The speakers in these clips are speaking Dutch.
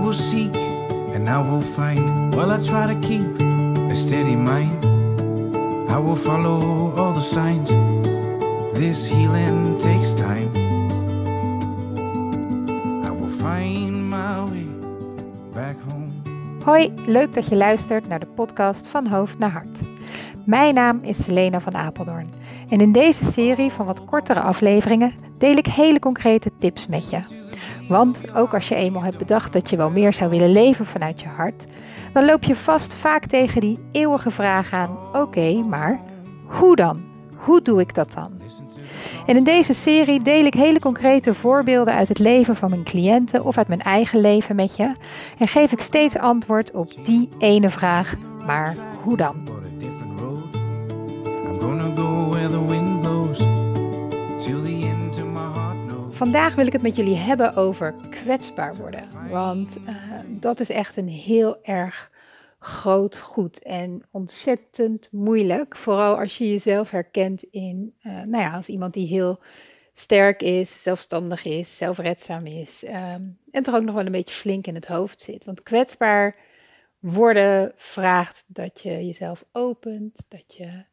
will seek and I will find. While I try to keep a steady mind, I will follow all the signs. This healing takes time. I will find my way back home. Hoi, leuk dat je luistert naar de podcast van Hoofd naar Hart. Mijn naam is Selena van Apeldoorn en in deze serie van wat kortere afleveringen deel ik hele concrete tips met je. Want ook als je eenmaal hebt bedacht dat je wel meer zou willen leven vanuit je hart, dan loop je vast vaak tegen die eeuwige vraag aan: oké, maar hoe dan? Hoe doe ik dat dan? En in deze serie deel ik hele concrete voorbeelden uit het leven van mijn cliënten of uit mijn eigen leven met je en geef ik steeds antwoord op die ene vraag: maar hoe dan? Vandaag wil ik het met jullie hebben over kwetsbaar worden. Want eh, dat is echt een heel erg groot goed en ontzettend moeilijk. Vooral als je jezelf herkent in, eh, nou ja, als iemand die heel sterk is, zelfstandig is, zelfredzaam is. ehm, en toch ook nog wel een beetje flink in het hoofd zit. Want kwetsbaar worden vraagt dat je jezelf opent, dat je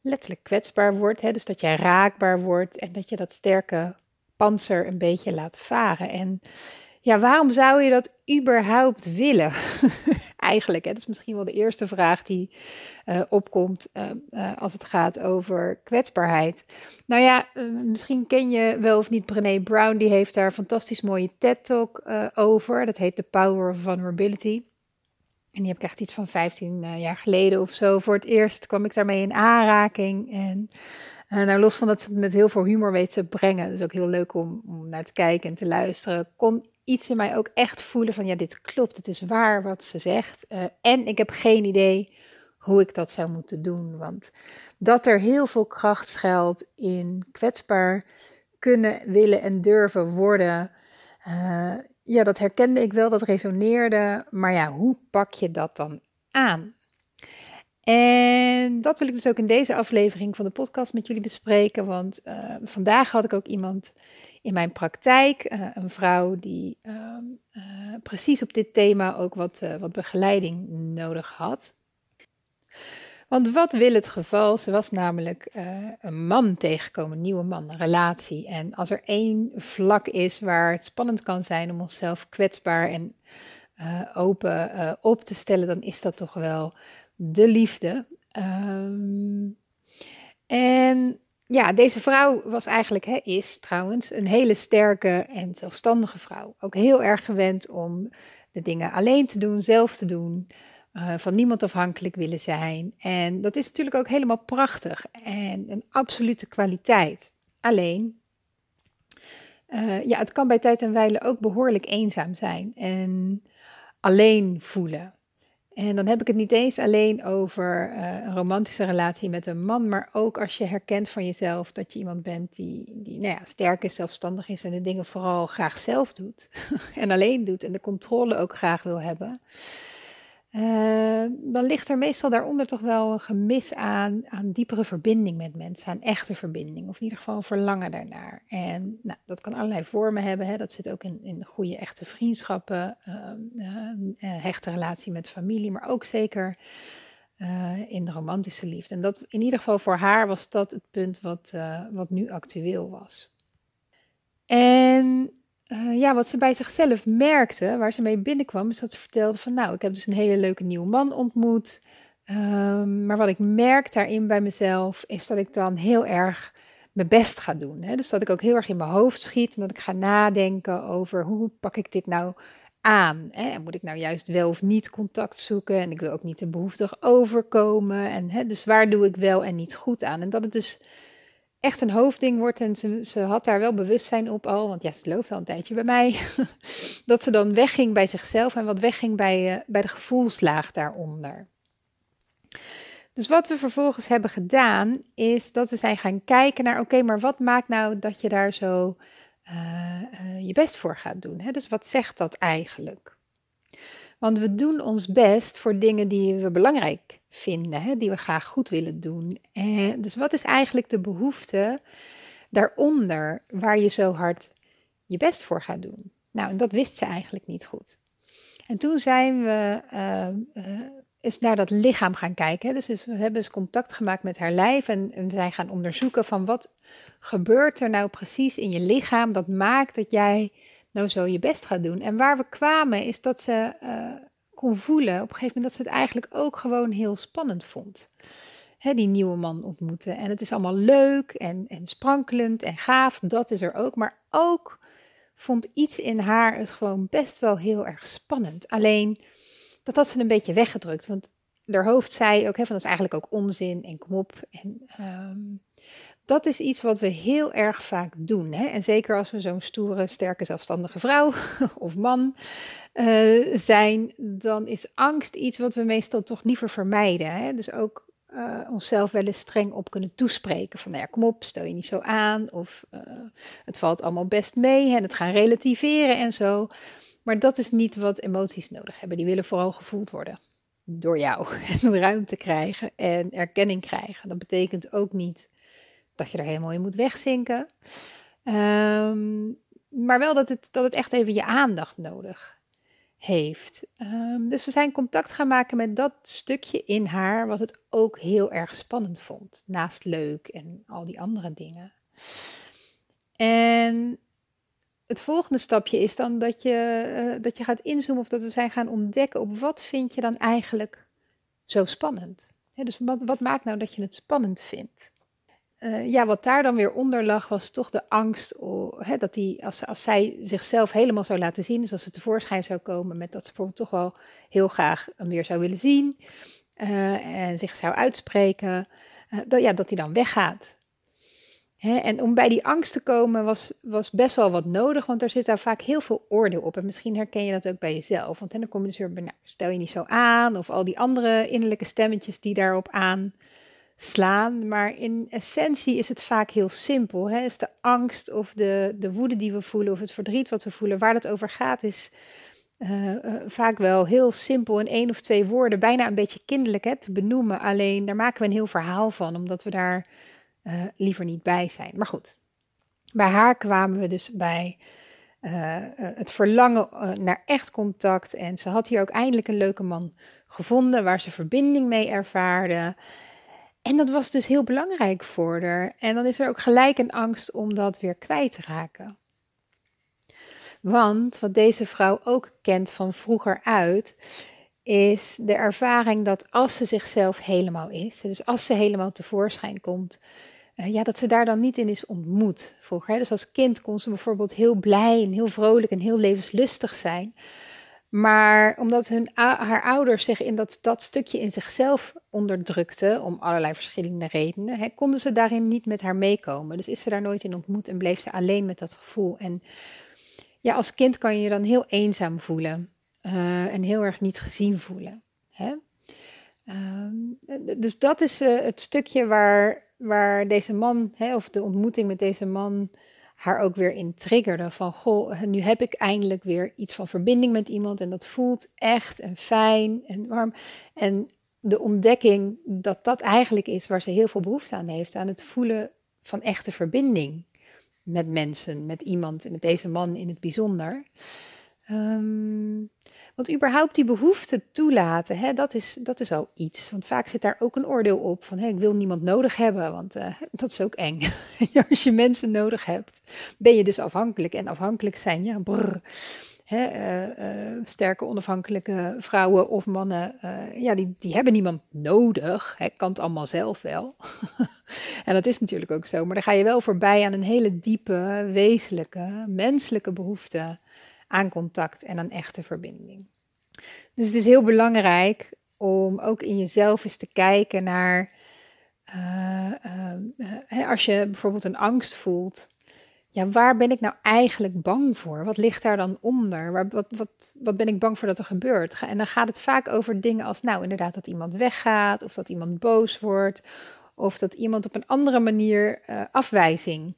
letterlijk kwetsbaar wordt. Hè? Dus dat je raakbaar wordt en dat je dat sterke panzer een beetje laat varen. En ja, waarom zou je dat überhaupt willen? Eigenlijk, hè? dat is misschien wel de eerste vraag die eh, opkomt eh, eh, als het gaat over kwetsbaarheid. Nou ja, misschien ken je wel of niet Brené Brown, die heeft daar een fantastisch mooie TED-talk over. Dat heet The Power of Vulnerability. En die heb ik echt iets van 15 eh, jaar geleden of zo. Voor het eerst kwam ik daarmee in aanraking. En eh, nou, los van dat ze het met heel veel humor weet te brengen. Dus ook heel leuk om, naar te kijken en te luisteren. Kon iets in mij ook echt voelen van ja, dit klopt. Het is waar wat ze zegt. Eh, en ik heb geen idee hoe ik dat zou moeten doen. Want dat er heel veel kracht schuilt in kwetsbaar kunnen, willen en durven worden. eh, ja, dat herkende ik wel, dat resoneerde. Maar ja, hoe pak je dat dan aan? En dat wil ik dus ook in deze aflevering van de podcast met jullie bespreken. Want eh, vandaag had ik ook iemand in mijn praktijk, eh, een vrouw die ehm, eh, precies op dit thema ook wat, eh, wat begeleiding nodig had. Want wat wil het geval? Ze was namelijk een man tegengekomen, een nieuwe man, een relatie. En als er één vlak is waar het spannend kan zijn om onszelf kwetsbaar en open op te stellen, dan is dat toch wel de liefde. Ehm, en ja, deze vrouw was eigenlijk, hè, is trouwens, een hele sterke en zelfstandige vrouw. Ook heel erg gewend om de dingen alleen te doen, zelf te doen eh, van niemand afhankelijk willen zijn. En dat is natuurlijk ook helemaal prachtig en een absolute kwaliteit. Alleen, eh, ja, het kan bij tijd en wijle ook behoorlijk eenzaam zijn en alleen voelen. En dan heb ik het niet eens alleen over eh, een romantische relatie met een man, maar ook als je herkent van jezelf dat je iemand bent die, die nou ja, sterk is, zelfstandig is en de dingen vooral graag zelf doet en alleen doet en de controle ook graag wil hebben. Eh, dan ligt er meestal daaronder toch wel een gemis aan, aan diepere verbinding met mensen, aan echte verbinding, of in ieder geval een verlangen daarnaar. En nou, dat kan allerlei vormen hebben, hè. dat zit ook in, in goede echte vriendschappen, ehm, eh, eh, hechte relatie met familie, maar ook zeker in de romantische liefde. En dat in ieder geval voor haar was dat het punt wat, wat nu actueel was. En eh, ja, wat ze bij zichzelf merkte, waar ze mee binnenkwam, is dat ze vertelde van nou, ik heb dus een hele leuke nieuwe man ontmoet. Ehm, maar wat ik merk daarin bij mezelf, is dat ik dan heel erg mijn best ga doen. Hè? Dus dat ik ook heel erg in mijn hoofd schiet en dat ik ga nadenken over hoe pak ik dit nou aan. Hè? En moet ik nou juist wel of niet contact zoeken? En ik wil ook niet te behoeftig overkomen. En, hè, dus waar doe ik wel en niet goed aan? En dat het dus echt een hoofdding wordt. En ze, had daar wel bewustzijn op al, want ja, ze loopt al een tijdje bij mij. dat ze dan wegging bij zichzelf en wat wegging bij, eh, bij de gevoelslaag daaronder. Dus wat we vervolgens hebben gedaan, is dat we zijn gaan kijken naar, oké, maar wat maakt nou dat je daar zo eh, eh, je best voor gaat doen? Hè? Dus wat zegt dat eigenlijk? Want we doen ons best voor dingen die we belangrijk vinden, hè, die we graag goed willen doen. En dus wat is eigenlijk de behoefte daaronder waar je zo hard je best voor gaat doen? Nou, dat wist ze eigenlijk niet goed. En toen zijn we eens naar dat lichaam gaan kijken. Dus, dus we hebben eens contact gemaakt met haar lijf en, en we zijn gaan onderzoeken van wat gebeurt er nou precies in je lichaam dat maakt dat jij nou zo je best gaat doen. En waar we kwamen is dat ze uh, kon voelen op een gegeven moment dat ze het eigenlijk ook gewoon heel spannend vond. Hè, die nieuwe man ontmoeten. En het is allemaal leuk en, en sprankelend en gaaf, dat is er ook. Maar ook vond iets in haar het gewoon best wel heel erg spannend. Alleen dat had ze een beetje weggedrukt. Want haar hoofd zei ook, hè, van dat is eigenlijk ook onzin en kom op. En um, dat is iets wat we heel erg vaak doen. Hè? En zeker als we zo'n stoere, sterke, zelfstandige vrouw of man uh, zijn, dan is angst iets wat we meestal toch liever vermijden. Hè? Dus ook uh, onszelf wel eens streng op kunnen toespreken. Van nou ja, kom op, stel je niet zo aan. Of uh, het valt allemaal best mee en het gaan relativeren en zo. Maar dat is niet wat emoties nodig hebben. Die willen vooral gevoeld worden door jou. Ruimte krijgen en erkenning krijgen. Dat betekent ook niet dat je er helemaal in moet wegzinken. Um, maar wel dat het, dat het echt even je aandacht nodig heeft. Um, dus we zijn contact gaan maken met dat stukje in haar, wat het ook heel erg spannend vond. Naast leuk en al die andere dingen. En het volgende stapje is dan dat je, uh, dat je gaat inzoomen of dat we zijn gaan ontdekken op wat vind je dan eigenlijk zo spannend. dus wat, wat maakt nou dat je het spannend vindt? Uh, ja, wat daar dan weer onder lag, was toch de angst dat die, als, als zij zichzelf helemaal zou laten zien, dus als ze tevoorschijn zou komen met dat ze bijvoorbeeld toch wel heel graag hem weer zou willen zien uh, en zich zou uitspreken, dat, ja, dat dan weggaat. En om bij die angst te komen was, was best wel wat nodig, want er zit daar vaak heel veel oordeel op. En misschien herken je dat ook bij jezelf. Want dan kom je dus weer nou, stel je niet zo aan, of al die andere innerlijke stemmetjes die daarop aan slaan. Maar in essentie is het vaak heel simpel. Is de angst of de, de woede die we voelen of het verdriet wat we voelen, waar het over gaat, is uh, uh, vaak wel heel simpel in één of twee woorden, bijna een beetje kinderlijk hè, te benoemen. Alleen daar maken we een heel verhaal van, omdat we daar uh, liever niet bij zijn. Maar goed, bij haar kwamen we dus bij het verlangen naar echt contact. En ze had hier ook eindelijk een leuke man gevonden waar ze verbinding mee ervaarde. En dat was dus heel belangrijk voor haar. En dan is er ook gelijk een angst om dat weer kwijt te raken. Want wat deze vrouw ook kent van vroeger uit, is de ervaring dat als ze zichzelf helemaal is, dus als ze helemaal tevoorschijn komt, uh, ja, dat ze daar dan niet in is ontmoet vroeger. Hè? Dus als kind kon ze bijvoorbeeld heel blij en heel vrolijk en heel levenslustig zijn. Maar omdat hun, haar ouders zich in dat, dat stukje in zichzelf onderdrukten, om allerlei verschillende redenen, hè, konden ze daarin niet met haar meekomen. Dus is ze daar nooit in ontmoet en bleef ze alleen met dat gevoel. En ja, als kind kan je je dan heel eenzaam voelen uh, en heel erg niet gezien voelen. Hè? Uh, dus dat is het stukje waar, waar deze man, hè, of de ontmoeting met deze man, haar ook weer in triggerde. Van goh, nu heb ik eindelijk weer iets van verbinding met iemand en dat voelt echt en fijn en warm. En de ontdekking dat dat eigenlijk is waar ze heel veel behoefte aan heeft, aan het voelen van echte verbinding met mensen, met iemand, met deze man in het bijzonder. Um, want überhaupt die behoefte toelaten, hè, dat, is, dat is al iets. Want vaak zit daar ook een oordeel op van hè, ik wil niemand nodig hebben, want uh, dat is ook eng. Als je mensen nodig hebt, ben je dus afhankelijk. En afhankelijk zijn, ja, brrr. Hè, uh, uh, sterke onafhankelijke vrouwen of mannen, ja, die, die hebben niemand nodig. Hè, kan het allemaal zelf wel. en dat is natuurlijk ook zo. Maar dan ga je wel voorbij aan een hele diepe, wezenlijke, menselijke behoefte aan contact en aan echte verbinding. Dus het is heel belangrijk om ook in jezelf eens te kijken naar, uh, uh, als je bijvoorbeeld een angst voelt, ja, waar ben ik nou eigenlijk bang voor? Wat ligt daar dan onder? Waar, wat, wat, wat ben ik bang voor dat er gebeurt? En dan gaat het vaak over dingen als, nou inderdaad, dat iemand weggaat, of dat iemand boos wordt, of dat iemand op een andere manier uh, afwijzing,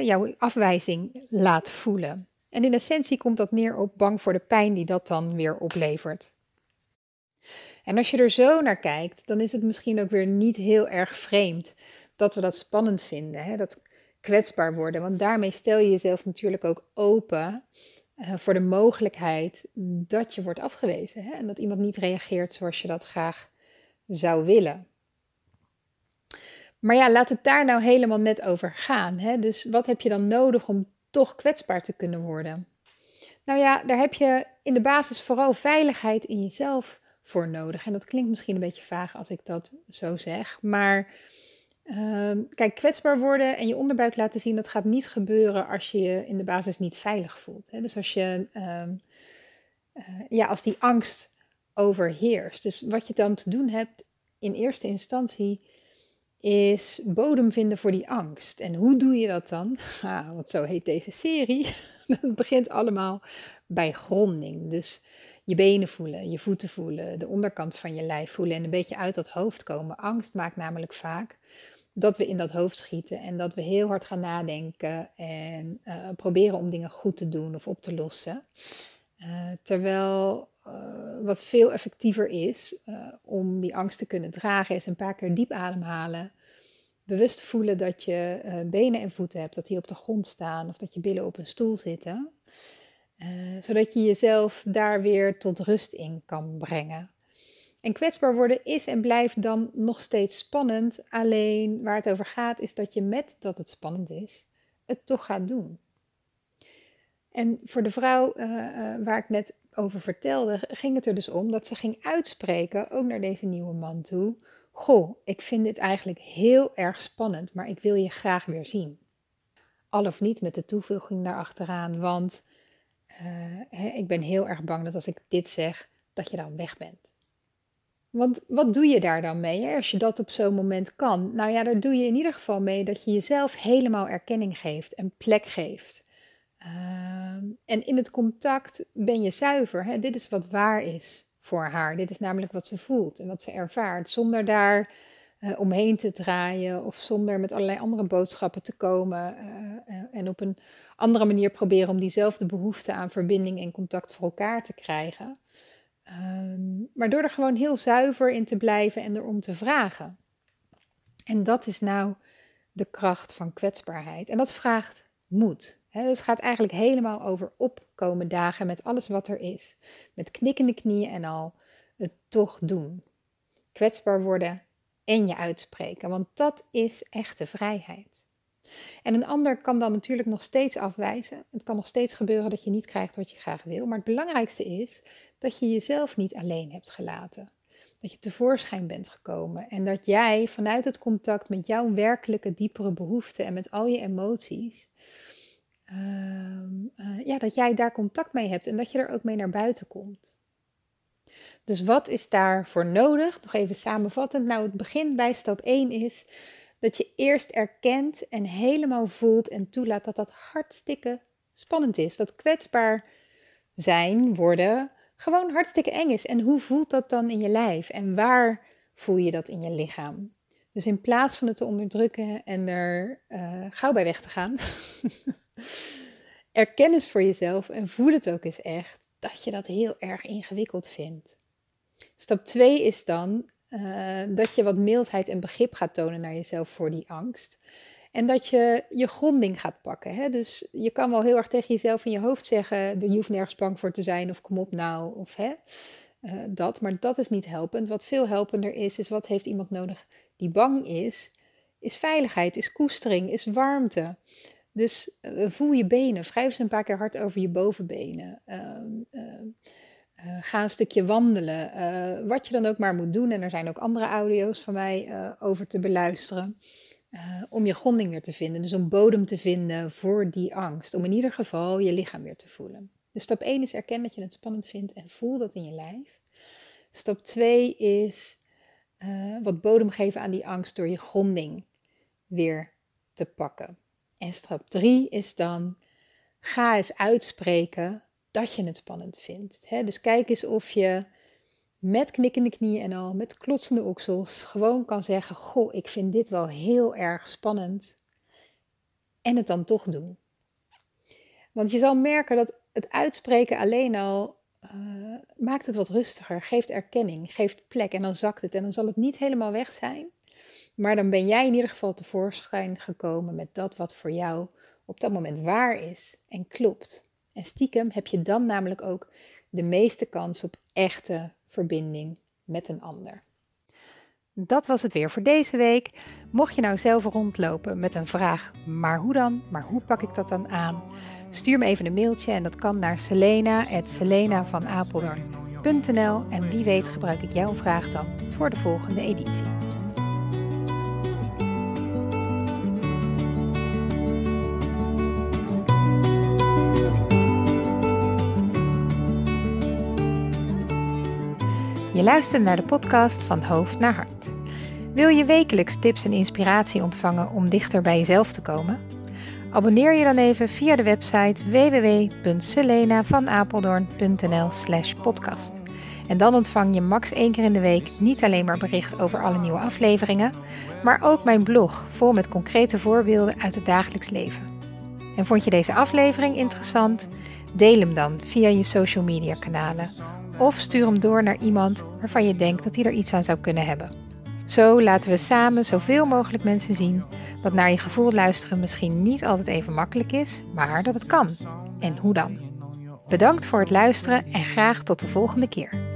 jouw afwijzing laat voelen. En in essentie komt dat neer op bang voor de pijn die dat dan weer oplevert. En als je er zo naar kijkt, dan is het misschien ook weer niet heel erg vreemd dat we dat spannend vinden, hè? dat kwetsbaar worden. Want daarmee stel je jezelf natuurlijk ook open eh, voor de mogelijkheid dat je wordt afgewezen hè? en dat iemand niet reageert zoals je dat graag zou willen. Maar ja, laat het daar nou helemaal net over gaan. Hè? Dus wat heb je dan nodig om toch kwetsbaar te kunnen worden? Nou ja, daar heb je in de basis vooral veiligheid in jezelf voor nodig. En dat klinkt misschien een beetje vaag als ik dat zo zeg. Maar uh, kijk, kwetsbaar worden en je onderbuik laten zien, dat gaat niet gebeuren als je je in de basis niet veilig voelt. Hè? Dus als je, uh, uh, ja, als die angst overheerst. Dus wat je dan te doen hebt in eerste instantie is bodem vinden voor die angst. En hoe doe je dat dan? Ah, want zo heet deze serie. Het begint allemaal bij gronding. Dus je benen voelen, je voeten voelen, de onderkant van je lijf voelen en een beetje uit dat hoofd komen. Angst maakt namelijk vaak dat we in dat hoofd schieten en dat we heel hard gaan nadenken en uh, proberen om dingen goed te doen of op te lossen. Uh, terwijl uh, wat veel effectiever is om die angst te kunnen dragen, is een paar keer diep ademhalen. Bewust voelen dat je benen en voeten hebt, dat die op de grond staan of dat je billen op een stoel zitten. zodat je jezelf daar weer tot rust in kan brengen. En kwetsbaar worden is en blijft dan nog steeds spannend. Alleen waar het over gaat is dat je met dat het spannend is, het toch gaat doen. En voor de vrouw uh, uh, waar ik net over vertelde, ging het er dus om dat ze ging uitspreken, ook naar deze nieuwe man toe. Goh, ik vind dit eigenlijk heel erg spannend, maar ik wil je graag weer zien. Al of niet met de toevoeging daarachteraan, want hè, ik ben heel erg bang dat als ik dit zeg, dat je dan weg bent. Want wat doe je daar dan mee hè, als je dat op zo'n moment kan? Nou ja, daar doe je in ieder geval mee dat je jezelf helemaal erkenning geeft en plek geeft. Uh, en in het contact ben je zuiver. Hè? Dit is wat waar is voor haar. Dit is namelijk wat ze voelt en wat ze ervaart. Zonder daar uh, omheen te draaien of zonder met allerlei andere boodschappen te komen. Uh, en op een andere manier proberen om diezelfde behoefte aan verbinding en contact voor elkaar te krijgen. Um, maar door er gewoon heel zuiver in te blijven en erom te vragen. En dat is nou de kracht van kwetsbaarheid. En dat vraagt het gaat eigenlijk helemaal over opkomen dagen met alles wat er is. Met knikkende knieën en al het toch doen. Kwetsbaar worden en je uitspreken, want dat is echte vrijheid. En een ander kan dan natuurlijk nog steeds afwijzen. Het kan nog steeds gebeuren dat je niet krijgt wat je graag wil. Maar het belangrijkste is dat je jezelf niet alleen hebt gelaten. Dat je tevoorschijn bent gekomen en dat jij vanuit het contact met jouw werkelijke diepere behoeften en met al je emoties, uh, uh, ja, dat jij daar contact mee hebt en dat je er ook mee naar buiten komt. Dus wat is daarvoor nodig? Nog even samenvattend. Nou, het begin bij stap 1 is dat je eerst erkent en helemaal voelt en toelaat dat dat hartstikke spannend is. Dat kwetsbaar zijn, worden, gewoon hartstikke eng is. En hoe voelt dat dan in je lijf? En waar voel je dat in je lichaam? Dus in plaats van het te onderdrukken en er uh, gauw bij weg te gaan, erken eens voor jezelf en voel het ook eens echt dat je dat heel erg ingewikkeld vindt. Stap 2 is dan uh, dat je wat mildheid en begrip gaat tonen naar jezelf voor die angst. En dat je je gronding gaat pakken. Hè? Dus je kan wel heel erg tegen jezelf in je hoofd zeggen: je hoeft nergens bang voor te zijn, of kom op nou, of hè, uh, dat. Maar dat is niet helpend. Wat veel helpender is, is wat heeft iemand nodig die bang is? Is veiligheid, is koestering, is warmte. Dus uh, voel je benen. Schrijf eens een paar keer hard over je bovenbenen. Uh, uh, ga een stukje wandelen. Wat je dan ook maar moet doen. En er zijn ook andere audio's van mij over te beluisteren. Om je gronding weer te vinden. Dus om bodem te vinden voor die angst. Om in ieder geval je lichaam weer te voelen. Dus stap 1 is erkennen dat je het spannend vindt en voel dat in je lijf. Stap 2 is wat bodem geven aan die angst door je gronding weer te pakken. En stap 3 is dan ga eens uitspreken dat je het spannend vindt. Dus kijk eens of je met knikkende knieën en al, met klotsende oksels, gewoon kan zeggen: Goh, ik vind dit wel heel erg spannend. En het dan toch doen. Want je zal merken dat het uitspreken alleen al uh, maakt het wat rustiger, geeft erkenning, geeft plek en dan zakt het. En dan zal het niet helemaal weg zijn. Maar dan ben jij in ieder geval tevoorschijn gekomen met dat wat voor jou op dat moment waar is en klopt. En stiekem heb je dan namelijk ook de meeste kans op echte verbinding met een ander. Dat was het weer voor deze week. Mocht je nou zelf rondlopen met een vraag, maar hoe dan? Maar hoe pak ik dat dan aan? Stuur me even een mailtje en dat kan naar selena.selena.apeldoorn.nl en wie weet gebruik ik jouw vraag dan voor de volgende editie. Je luistert naar de podcast van Hoofd naar Hart. Wil je wekelijks tips en inspiratie ontvangen om dichter bij jezelf te komen? Abonneer je dan even via de website www.selenavanapeldoorn.nl/slash podcast. En dan ontvang je max één keer in de week niet alleen maar bericht over alle nieuwe afleveringen, maar ook mijn blog vol met concrete voorbeelden uit het dagelijks leven. En vond je deze aflevering interessant? Deel hem dan via je social media kanalen of stuur hem door naar iemand waarvan je denkt dat hij er iets aan zou kunnen hebben. Zo laten we samen zoveel mogelijk mensen zien dat naar je gevoel luisteren misschien niet altijd even makkelijk is, maar dat het kan. En hoe dan? Bedankt voor het luisteren en graag tot de volgende keer.